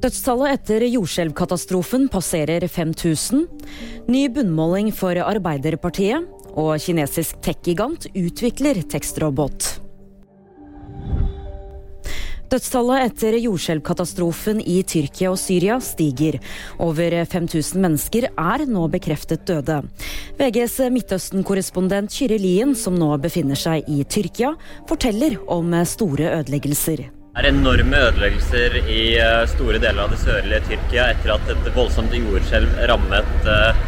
Dødstallet etter jordskjelvkatastrofen passerer 5000. Ny bunnmåling for Arbeiderpartiet. Og kinesisk tech-gigant utvikler tekstrobot. Dødstallet etter jordskjelvkatastrofen i Tyrkia og Syria stiger. Over 5000 mennesker er nå bekreftet døde. VGs Midtøsten-korrespondent Kyrre Lien, som nå befinner seg i Tyrkia, forteller om store ødeleggelser. Det er enorme ødeleggelser i eh, store deler av det sørlige Tyrkia etter at et voldsomt jordskjelv rammet eh,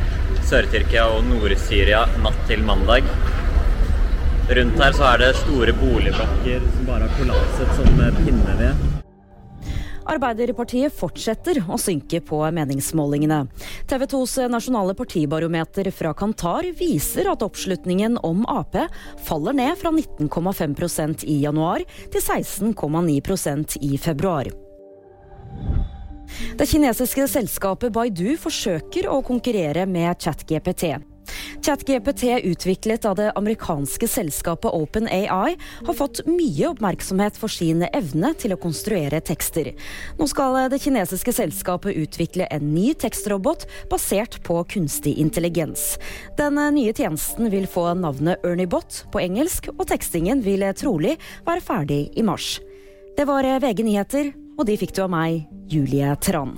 Sør-Tyrkia og Nord-Syria natt til mandag. Rundt her så er det store boligblokker som bare har kollapset som pinneved. Arbeiderpartiet fortsetter å synke på meningsmålingene. TV 2s nasjonale partibarometer fra Kantar viser at oppslutningen om Ap faller ned fra 19,5% i januar til 16,9% i februar. Det kinesiske selskapet Baidu forsøker å konkurrere med ChatGPT. ChatGPT, utviklet av det amerikanske selskapet OpenAI, har fått mye oppmerksomhet for sin evne til å konstruere tekster. Nå skal det kinesiske selskapet utvikle en ny tekstrobot basert på kunstig intelligens. Den nye tjenesten vil få navnet ErnieBot på engelsk, og tekstingen vil trolig være ferdig i mars. Det var VG nyheter, og de fikk du av meg, Julie Tran.